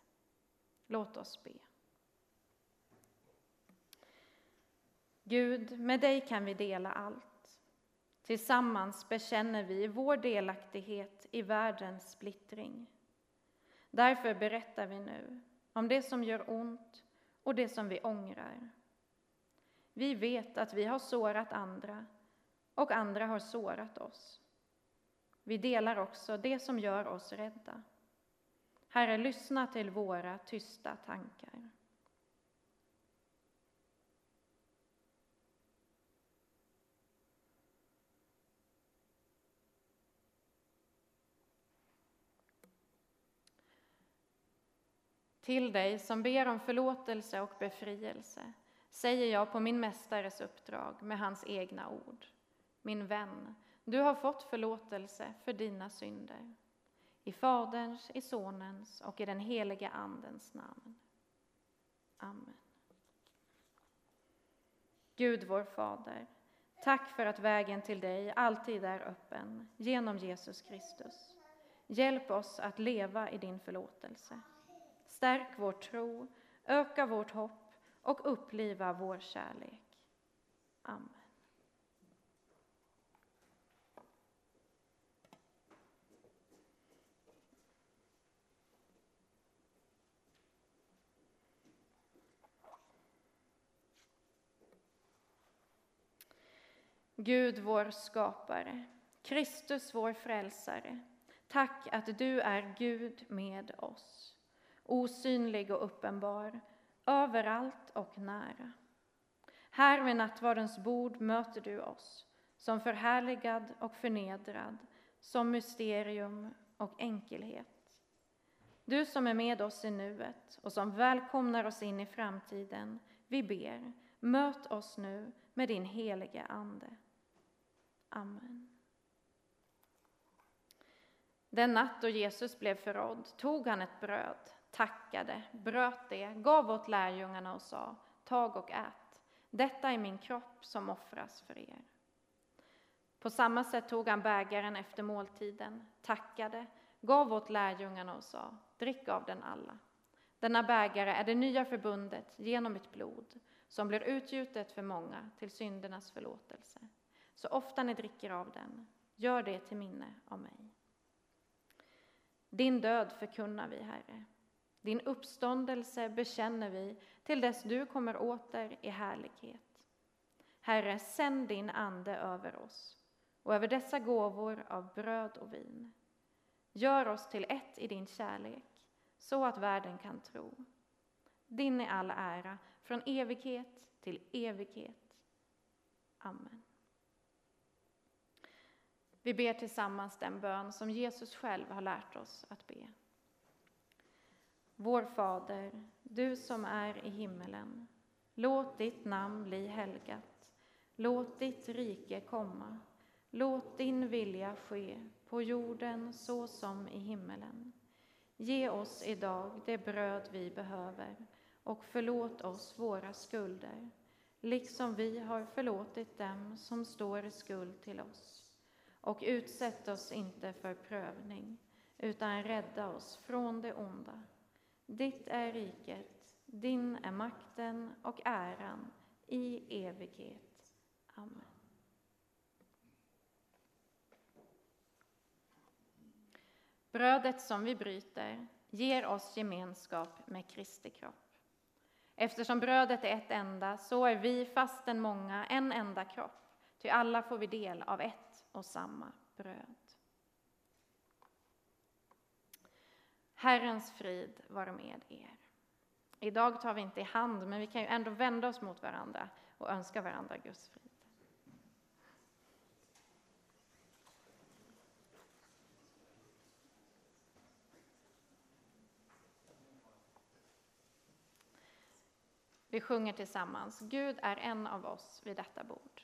Låt oss be. Gud, med dig kan vi dela allt. Tillsammans bekänner vi vår delaktighet i världens splittring. Därför berättar vi nu om det som gör ont och det som vi ångrar. Vi vet att vi har sårat andra och andra har sårat oss. Vi delar också det som gör oss rädda. Herre, lyssna till våra tysta tankar. Till dig som ber om förlåtelse och befrielse säger jag på min mästares uppdrag med hans egna ord. Min vän, du har fått förlåtelse för dina synder. I Faderns, i Sonens och i den helige Andens namn. Amen. Gud vår Fader, tack för att vägen till dig alltid är öppen genom Jesus Kristus. Hjälp oss att leva i din förlåtelse. Stärk vår tro, öka vårt hopp och uppliva vår kärlek. Amen. Gud vår skapare, Kristus vår frälsare, tack att du är Gud med oss, osynlig och uppenbar, överallt och nära. Här vid nattvardens bord möter du oss, som förhärligad och förnedrad, som mysterium och enkelhet. Du som är med oss i nuet och som välkomnar oss in i framtiden, Vi ber, möt oss nu med din helige Ande. Amen. Den natt då Jesus blev förrådd tog han ett bröd, tackade, bröt det, gav åt lärjungarna och sa, tag och ät. Detta är min kropp som offras för er. På samma sätt tog han bägaren efter måltiden, tackade, gav åt lärjungarna och sa, drick av den alla. Denna bägare är det nya förbundet genom mitt blod som blir utgjutet för många till syndernas förlåtelse. Så ofta ni dricker av den, gör det till minne av mig. Din död förkunnar vi, Herre. Din uppståndelse bekänner vi till dess du kommer åter i härlighet. Herre, sänd din ande över oss och över dessa gåvor av bröd och vin. Gör oss till ett i din kärlek så att världen kan tro. Din är all ära från evighet till evighet. Amen. Vi ber tillsammans den bön som Jesus själv har lärt oss att be. Vår Fader, du som är i himmelen. Låt ditt namn bli helgat. Låt ditt rike komma. Låt din vilja ske på jorden så som i himmelen. Ge oss idag det bröd vi behöver och förlåt oss våra skulder, liksom vi har förlåtit dem som står i skuld till oss. Och utsätt oss inte för prövning, utan rädda oss från det onda. Ditt är riket, din är makten och äran i evighet. Amen. Brödet som vi bryter ger oss gemenskap med Kristi kropp. Eftersom brödet är ett enda, så är vi fastän många en enda kropp, ty alla får vi del av ett och samma bröd. Herrens frid vare med er. Idag tar vi inte i hand, men vi kan ju ändå vända oss mot varandra och önska varandra Guds frid. Vi sjunger tillsammans. Gud är en av oss vid detta bord.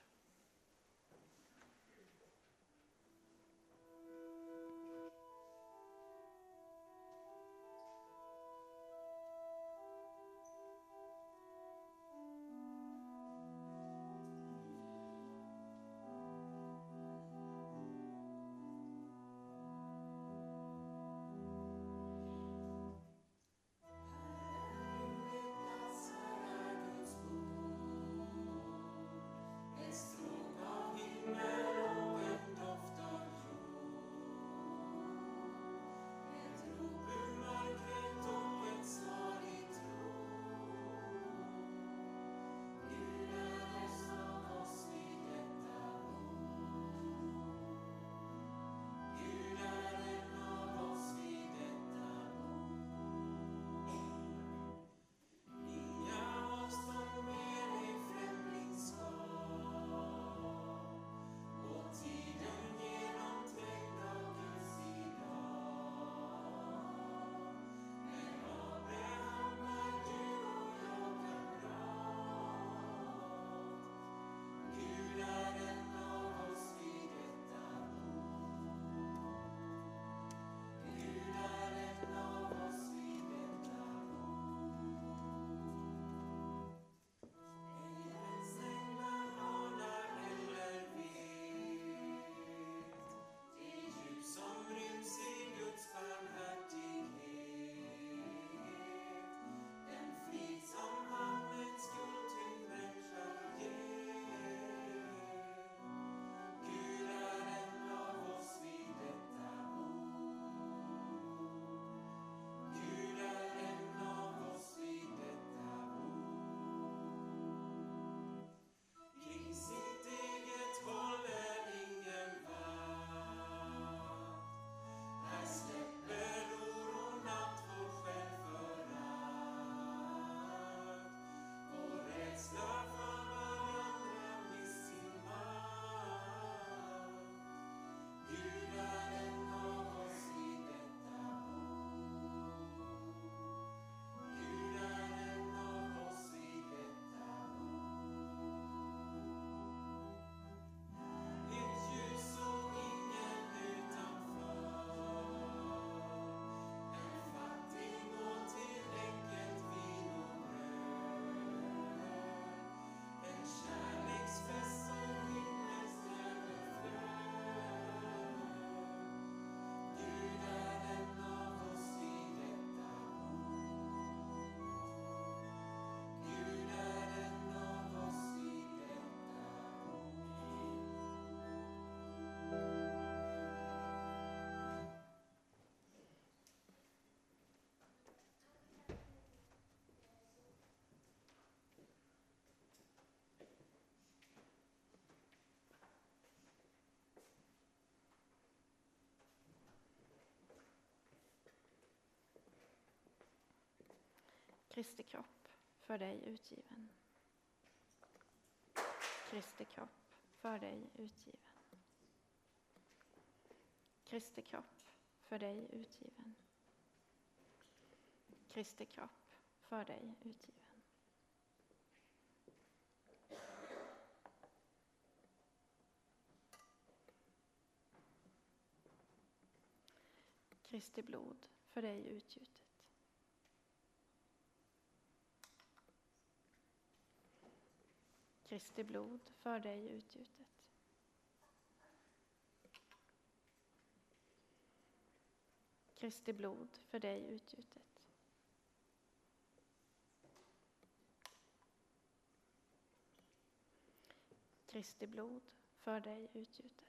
Kristi kropp för dig utgiven. Kristi kropp för dig utgiven. Kristi kropp för dig utgiven. Kristi kropp för dig utgiven. Kristi blod för dig utgjutet. Kristi blod för dig utgjutet. Kristi blod för dig utgjutet. Kristi blod för dig utgjutet.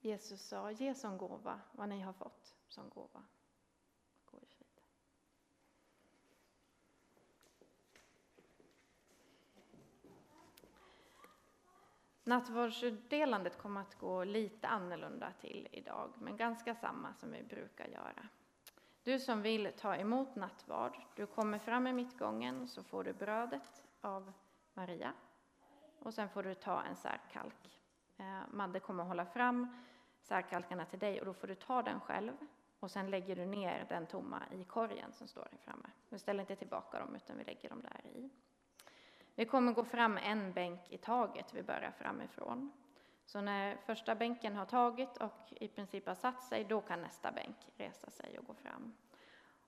Jesus sa, ge som gåva vad ni har fått som gåva. Gå i frid. Nattvardsutdelandet kommer att gå lite annorlunda till idag, men ganska samma som vi brukar göra. Du som vill ta emot nattvard, du kommer fram i mittgången så får du brödet av Maria och sen får du ta en särkalk. Eh, Madde kommer hålla fram särkalkarna till dig och då får du ta den själv och sen lägger du ner den tomma i korgen som står där framme. Vi ställer inte tillbaka dem utan vi lägger dem där i. Vi kommer gå fram en bänk i taget, vi börjar framifrån. Så när första bänken har tagit och i princip har satt sig, då kan nästa bänk resa sig och gå fram.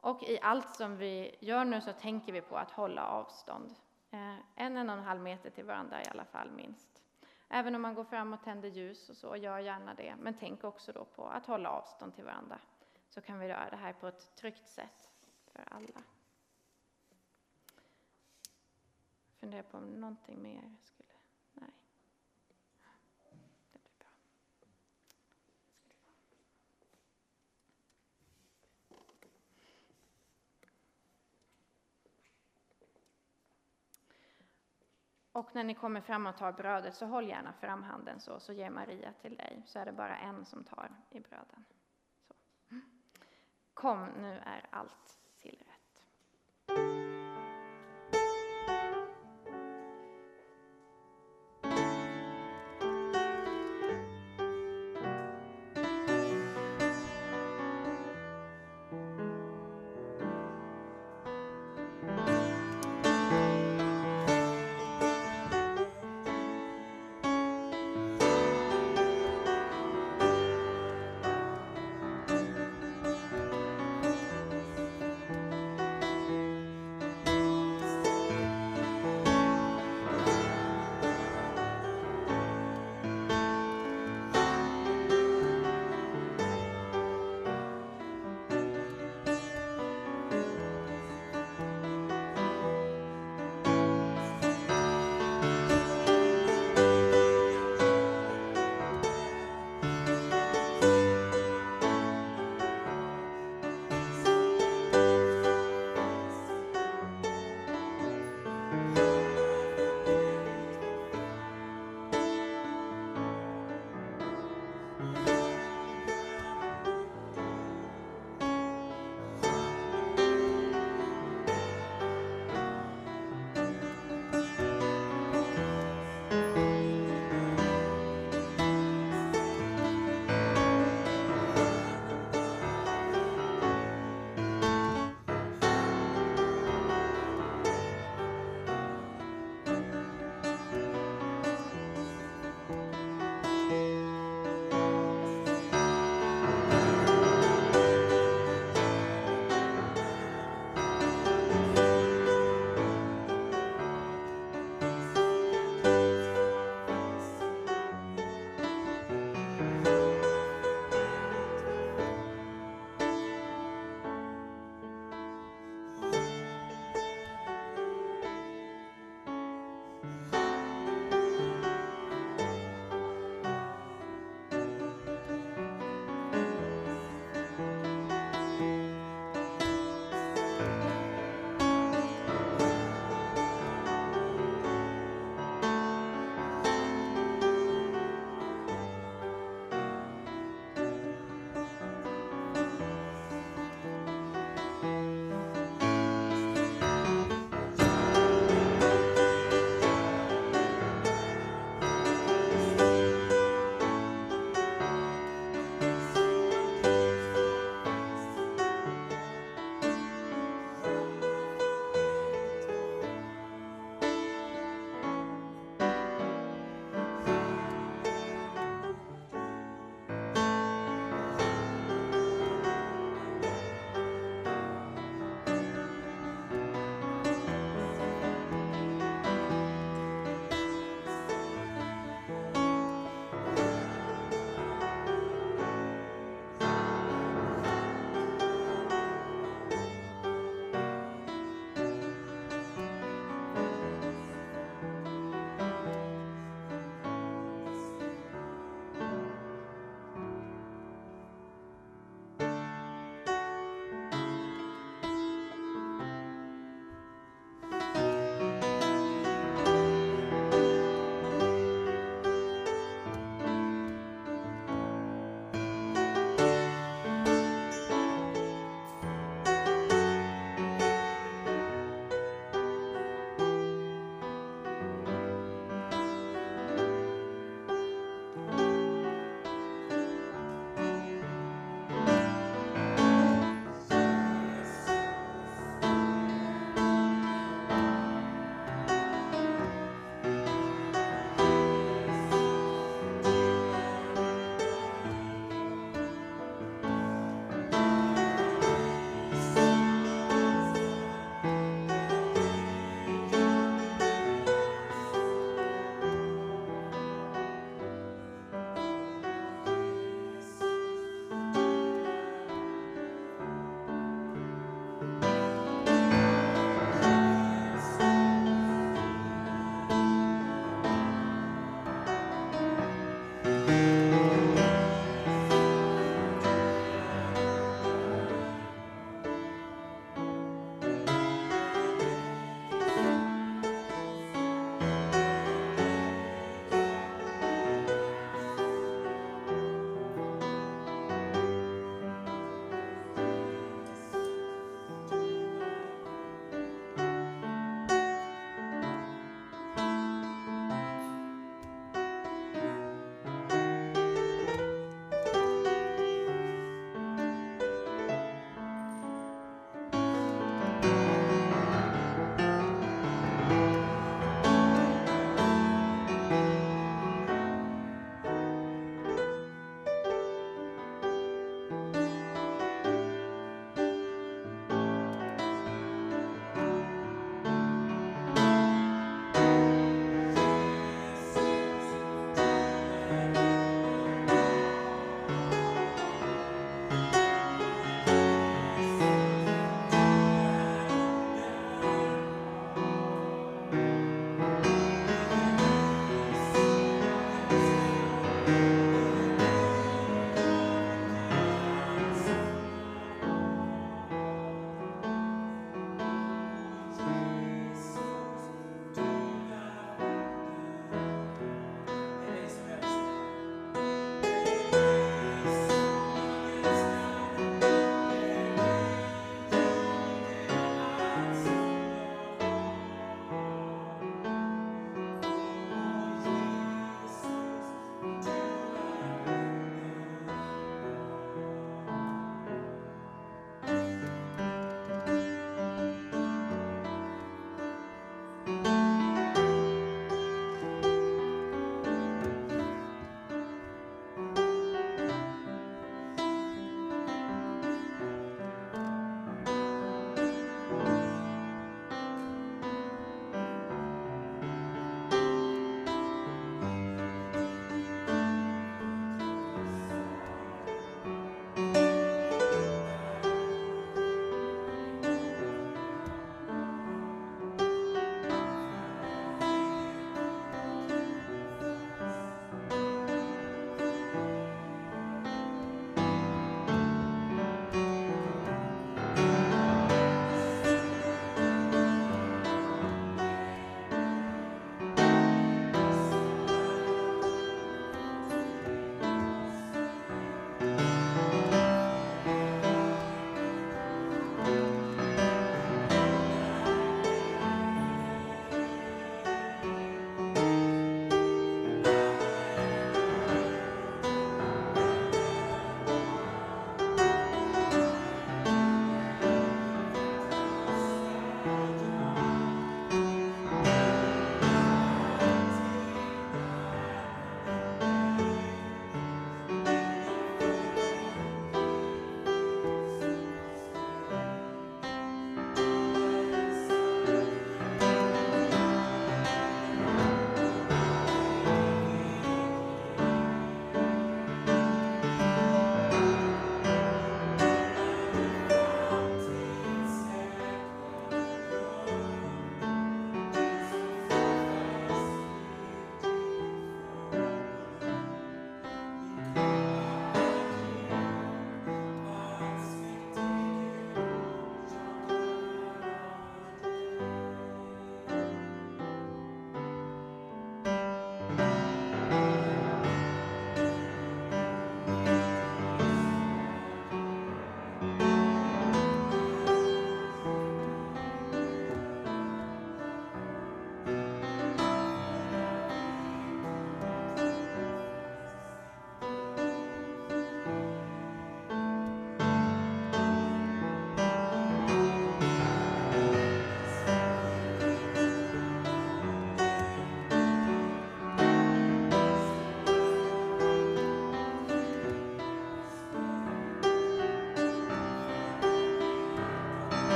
Och i allt som vi gör nu så tänker vi på att hålla avstånd. Eh, en, en och en halv meter till varandra i alla fall minst. Även om man går fram och tänder ljus och så, gör gärna det. Men tänk också då på att hålla avstånd till varandra. Så kan vi göra det här på ett tryggt sätt för alla. Funderar på om någonting mer skulle... Nej. Det blir bra. Och när ni kommer fram och tar brödet så håll gärna fram handen så, så ger Maria till dig. Så är det bara en som tar i bröden. Så. Kom, nu är allt tillrätt.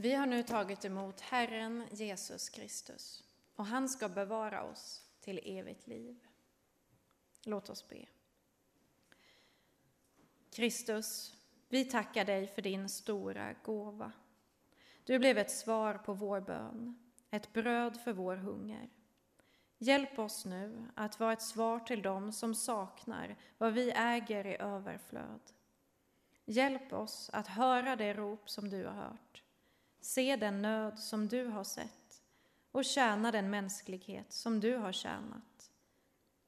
Vi har nu tagit emot Herren Jesus Kristus och han ska bevara oss till evigt liv. Låt oss be. Kristus, vi tackar dig för din stora gåva. Du blev ett svar på vår bön, ett bröd för vår hunger. Hjälp oss nu att vara ett svar till dem som saknar vad vi äger i överflöd. Hjälp oss att höra det rop som du har hört, se den nöd som du har sett och tjäna den mänsklighet som du har tjänat.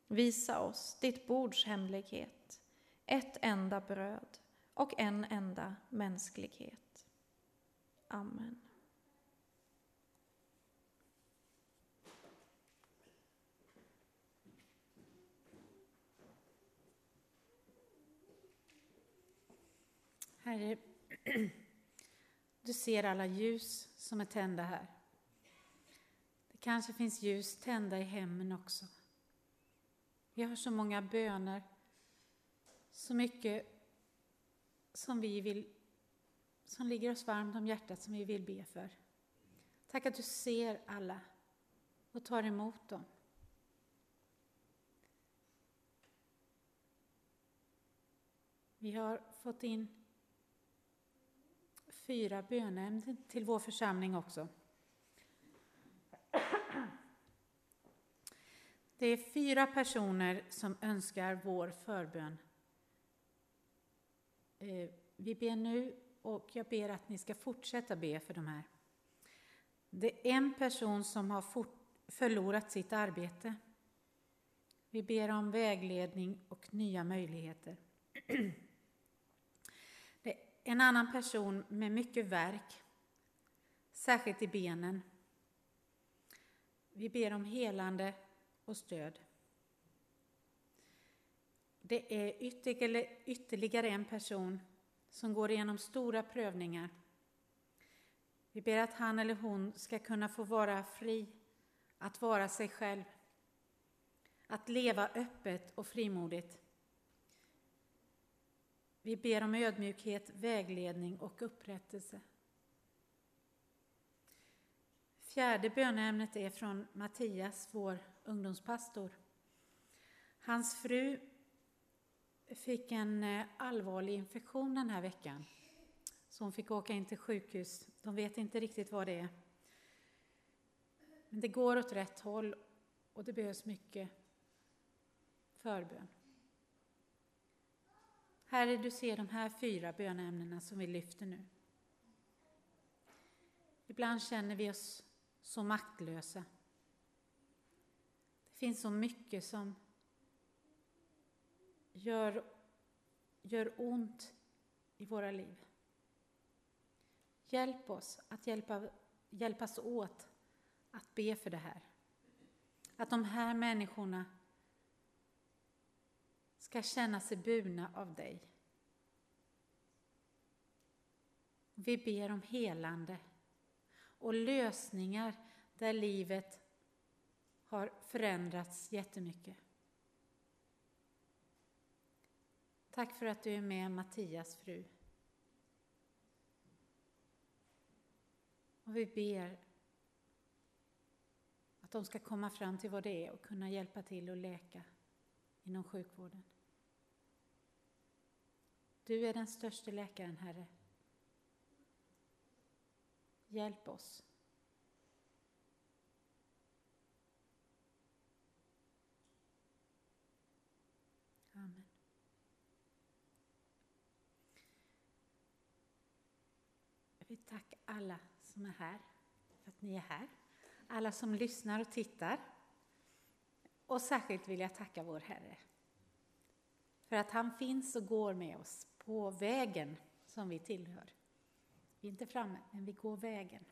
Visa oss ditt bords hemlighet, ett enda bröd och en enda mänsklighet. Amen. Herre, *clears throat* du ser alla ljus som är tända här. Det kanske finns ljus tända i hemmen också. Vi har så många böner, så mycket som vi vill, som ligger oss varmt om hjärtat som vi vill be för. Tack att du ser alla och tar emot dem. Vi har fått in fyra bönämnen till vår församling också. Det är fyra personer som önskar vår förbön. Eh, vi ber nu och jag ber att ni ska fortsätta be för de här. Det är en person som har förlorat sitt arbete. Vi ber om vägledning och nya möjligheter. *clears throat* En annan person med mycket verk, särskilt i benen. Vi ber om helande och stöd. Det är ytterligare en person som går igenom stora prövningar. Vi ber att han eller hon ska kunna få vara fri att vara sig själv, att leva öppet och frimodigt. Vi ber om ödmjukhet, vägledning och upprättelse. Fjärde böneämnet är från Mattias, vår ungdomspastor. Hans fru fick en eh, allvarlig infektion den här veckan. Så hon fick åka in till sjukhus. De vet inte riktigt vad det är. Men det går åt rätt håll och det behövs mycket förbön. Herre, du ser de här fyra böneämnena som vi lyfter nu. Ibland känner vi oss så maktlösa. Det finns så mycket som gör, gör ont i våra liv. Hjälp oss att hjälpa, hjälpas åt att be för det här. Att de här människorna ska känna sig burna av dig. Vi ber om helande och lösningar där livet har förändrats jättemycket. Tack för att du är med Mattias fru. Och vi ber att de ska komma fram till vad det är och kunna hjälpa till att läka inom sjukvården. Du är den största läkaren, Herre. Hjälp oss. Amen. Jag vill tacka alla som är här, för att ni är här. Alla som lyssnar och tittar. Och särskilt vill jag tacka vår Herre. För att han finns och går med oss på vägen som vi tillhör. Vi är inte framme, men vi går vägen.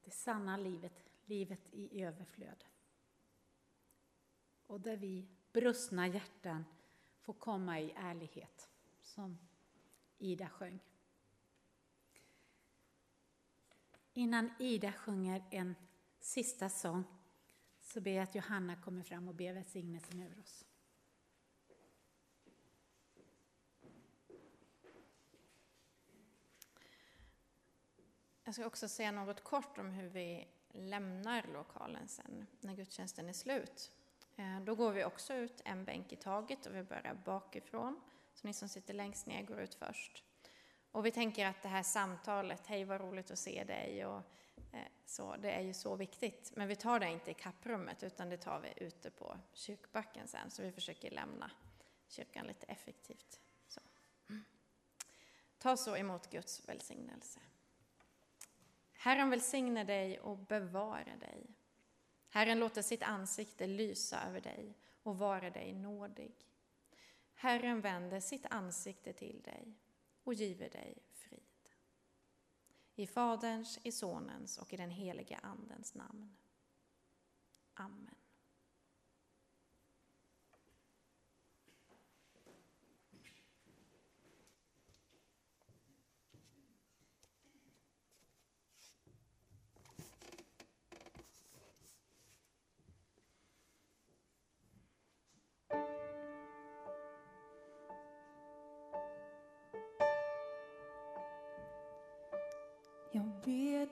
Det sanna livet, livet i överflöd. Och där vi brustna hjärtan får komma i ärlighet, som Ida sjöng. Innan Ida sjunger en sista sång så ber jag att Johanna kommer fram och ber välsignelsen över oss. Jag ska också säga något kort om hur vi lämnar lokalen sen när gudstjänsten är slut. Eh, då går vi också ut en bänk i taget och vi börjar bakifrån. Så ni som sitter längst ner går ut först. Och vi tänker att det här samtalet, hej vad roligt att se dig och Eh, så, det är ju så viktigt. Men vi tar det inte i kapprummet utan det tar vi ute på kyrkbacken sen. Så vi försöker lämna kyrkan lite effektivt. Så. Ta så emot Guds välsignelse. Herren välsigne dig och bevara dig. Herren låter sitt ansikte lysa över dig och vara dig nådig. Herren vänder sitt ansikte till dig och giver dig. I Faderns, i Sonens och i den helige Andens namn. Amen.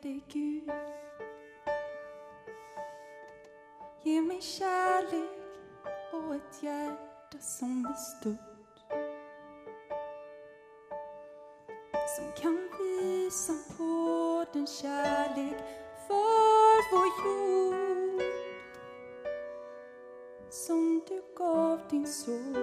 Dig Gud. Ge mig kärlek och ett hjärta som är stort Som kan visa på den kärlek för vår jord Som du gav din son.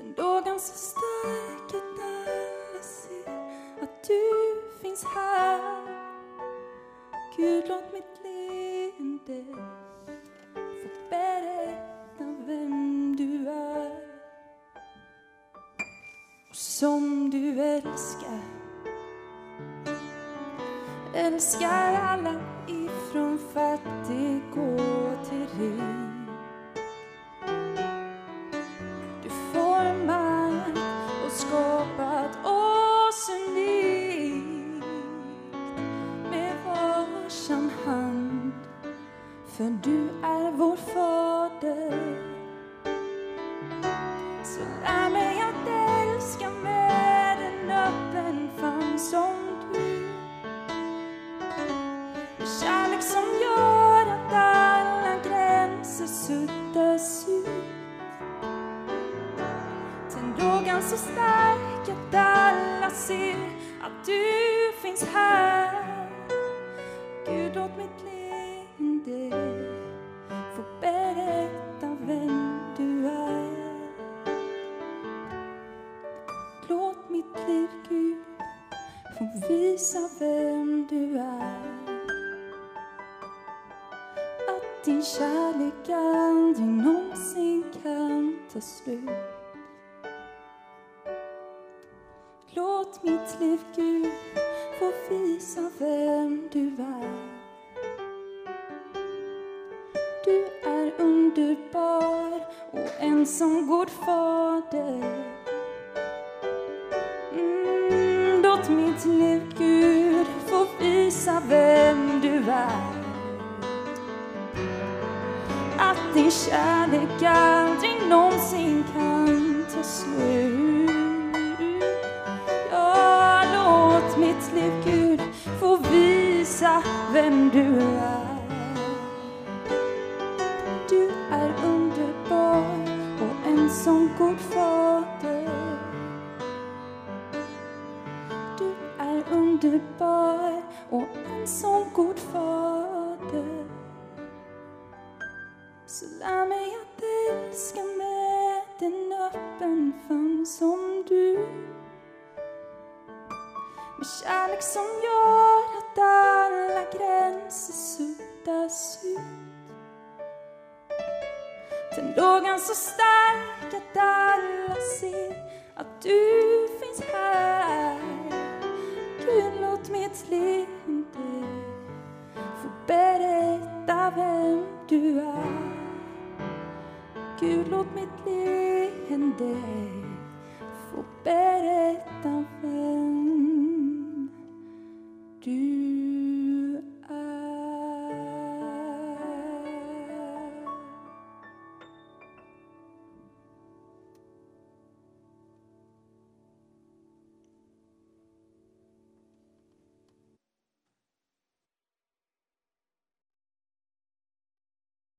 Den lågan så stark att alla ser att du finns här. Gud, låt mitt leende få berätta vem du är. Och som du älskar älskar alla ifrån fattig så stark att alla ser att du finns här Gud, låt mitt leende få berätta vem du är. Låt mitt liv, Gud, få visa vem du är. Att din kärlek aldrig någonsin kan ta slut.